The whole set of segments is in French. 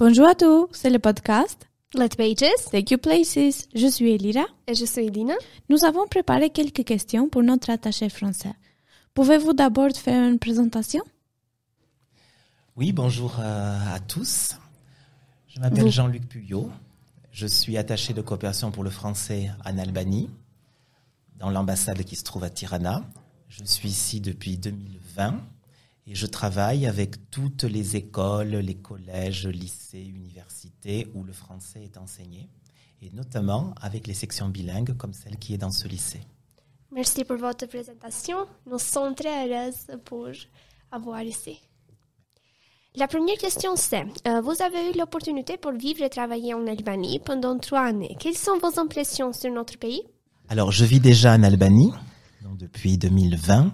Bonjour à tous, c'est le podcast Let Pages. Take You Places. Je suis Elira. Et je suis Lina. Nous avons préparé quelques questions pour notre attaché français. Pouvez-vous d'abord faire une présentation? Oui, bonjour à, à tous. Je m'appelle Vous- Jean-Luc Puyot. Je suis attaché de coopération pour le français en Albanie, dans l'ambassade qui se trouve à Tirana. Je suis ici depuis 2020 et je travaille avec toutes les écoles, les collèges, lycées, universités où le français est enseigné, et notamment avec les sections bilingues comme celle qui est dans ce lycée. Merci pour votre présentation. Nous sommes très heureuses pour avoir ici. La première question c'est, euh, vous avez eu l'opportunité pour vivre et travailler en Albanie pendant trois années. Quelles sont vos impressions sur notre pays? Alors, je vis déjà en Albanie donc depuis 2020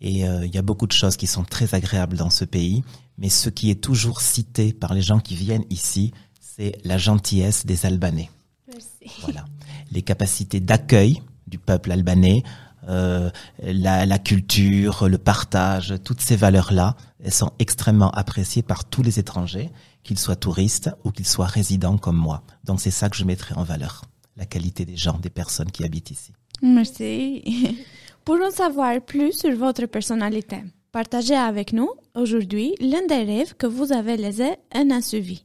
et euh, il y a beaucoup de choses qui sont très agréables dans ce pays, mais ce qui est toujours cité par les gens qui viennent ici, c'est la gentillesse des Albanais. Merci. Voilà, les capacités d'accueil du peuple albanais, euh, la, la culture, le partage, toutes ces valeurs-là, elles sont extrêmement appréciées par tous les étrangers, qu'ils soient touristes ou qu'ils soient résidents comme moi. Donc c'est ça que je mettrai en valeur, la qualité des gens, des personnes qui habitent ici. Merci. pour en savoir plus sur votre personnalité, partagez avec nous aujourd'hui l'un des rêves que vous avez laissé un insouvi.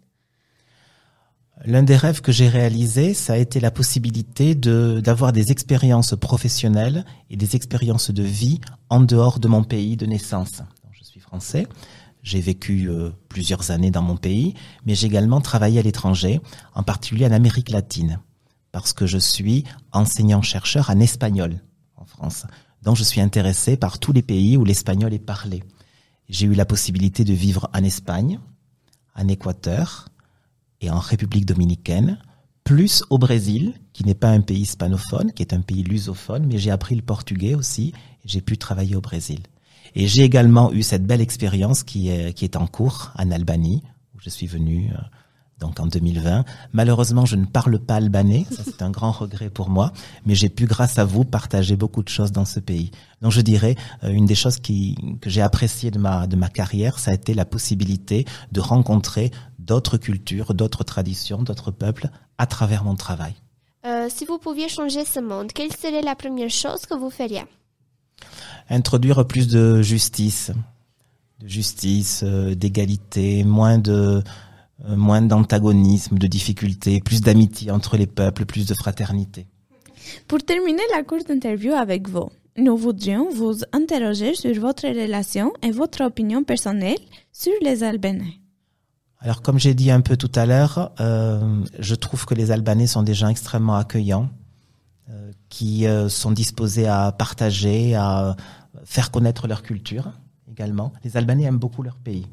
L'un des rêves que j'ai réalisé, ça a été la possibilité de d'avoir des expériences professionnelles et des expériences de vie en dehors de mon pays de naissance. Je suis français. J'ai vécu euh, plusieurs années dans mon pays, mais j'ai également travaillé à l'étranger, en particulier en Amérique latine, parce que je suis enseignant-chercheur en espagnol en France. Donc je suis intéressé par tous les pays où l'espagnol est parlé. J'ai eu la possibilité de vivre en Espagne, en Équateur, et en République dominicaine, plus au Brésil, qui n'est pas un pays hispanophone, qui est un pays lusophone, mais j'ai appris le portugais aussi, j'ai pu travailler au Brésil. Et j'ai également eu cette belle expérience qui est, qui est en cours en Albanie, où je suis venu euh, donc en 2020. Malheureusement, je ne parle pas albanais, ça c'est un grand regret pour moi, mais j'ai pu, grâce à vous, partager beaucoup de choses dans ce pays. Donc je dirais, euh, une des choses qui, que j'ai appréciées de ma, de ma carrière, ça a été la possibilité de rencontrer d'autres cultures, d'autres traditions, d'autres peuples à travers mon travail. Euh, Si vous pouviez changer ce monde, quelle serait la première chose que vous feriez? Introduire plus de justice, de justice, euh, d'égalité, moins de euh, moins d'antagonisme, de difficultés, plus d'amitié entre les peuples, plus de fraternité. Pour terminer la courte interview avec vous, nous voudrions vous interroger sur votre relation et votre opinion personnelle sur les Albanais. Alors, comme j'ai dit un peu tout à l'heure, euh, je trouve que les Albanais sont des gens extrêmement accueillants, euh, qui euh, sont disposés à partager, à faire connaître leur culture également. Les Albanais aiment beaucoup leur pays.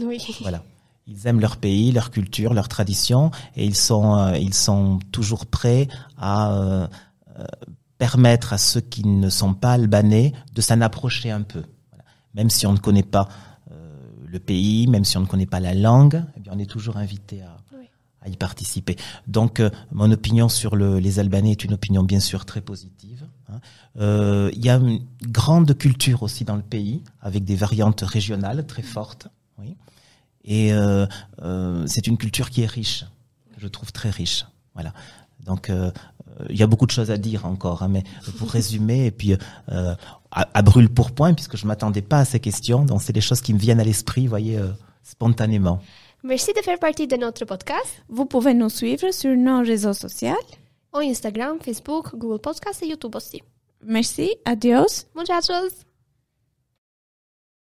Oui. Voilà. Ils aiment leur pays, leur culture, leur tradition, et ils sont, euh, ils sont toujours prêts à euh, euh, permettre à ceux qui ne sont pas albanais de s'en approcher un peu. Voilà. Même si on ne connaît pas euh, le pays, même si on ne connaît pas la langue, eh bien on est toujours invité à, Oui. à y participer. Donc, euh, mon opinion sur le- les Albanais est une opinion bien sûr très positive. hein. Euh, Il y a une grande culture aussi dans le pays, avec des variantes régionales très fortes. Oui. Et euh, euh, c'est une culture qui est riche, que je trouve très riche. Voilà. Donc, euh, euh, il y a beaucoup de choses à dire encore, hein, mais pour résumer, et puis euh, à, à brûle pour point, puisque je m'attendais pas à ces questions, donc c'est des choses qui me viennent à l'esprit, vous voyez, euh, spontanément. Merci de faire partie de notre podcast Vous pouvez nous suivre sur nos réseaux sociaux. Instagram, Facebook, Google Podcast et YouTube aussi. Merci, adios. Muchachos!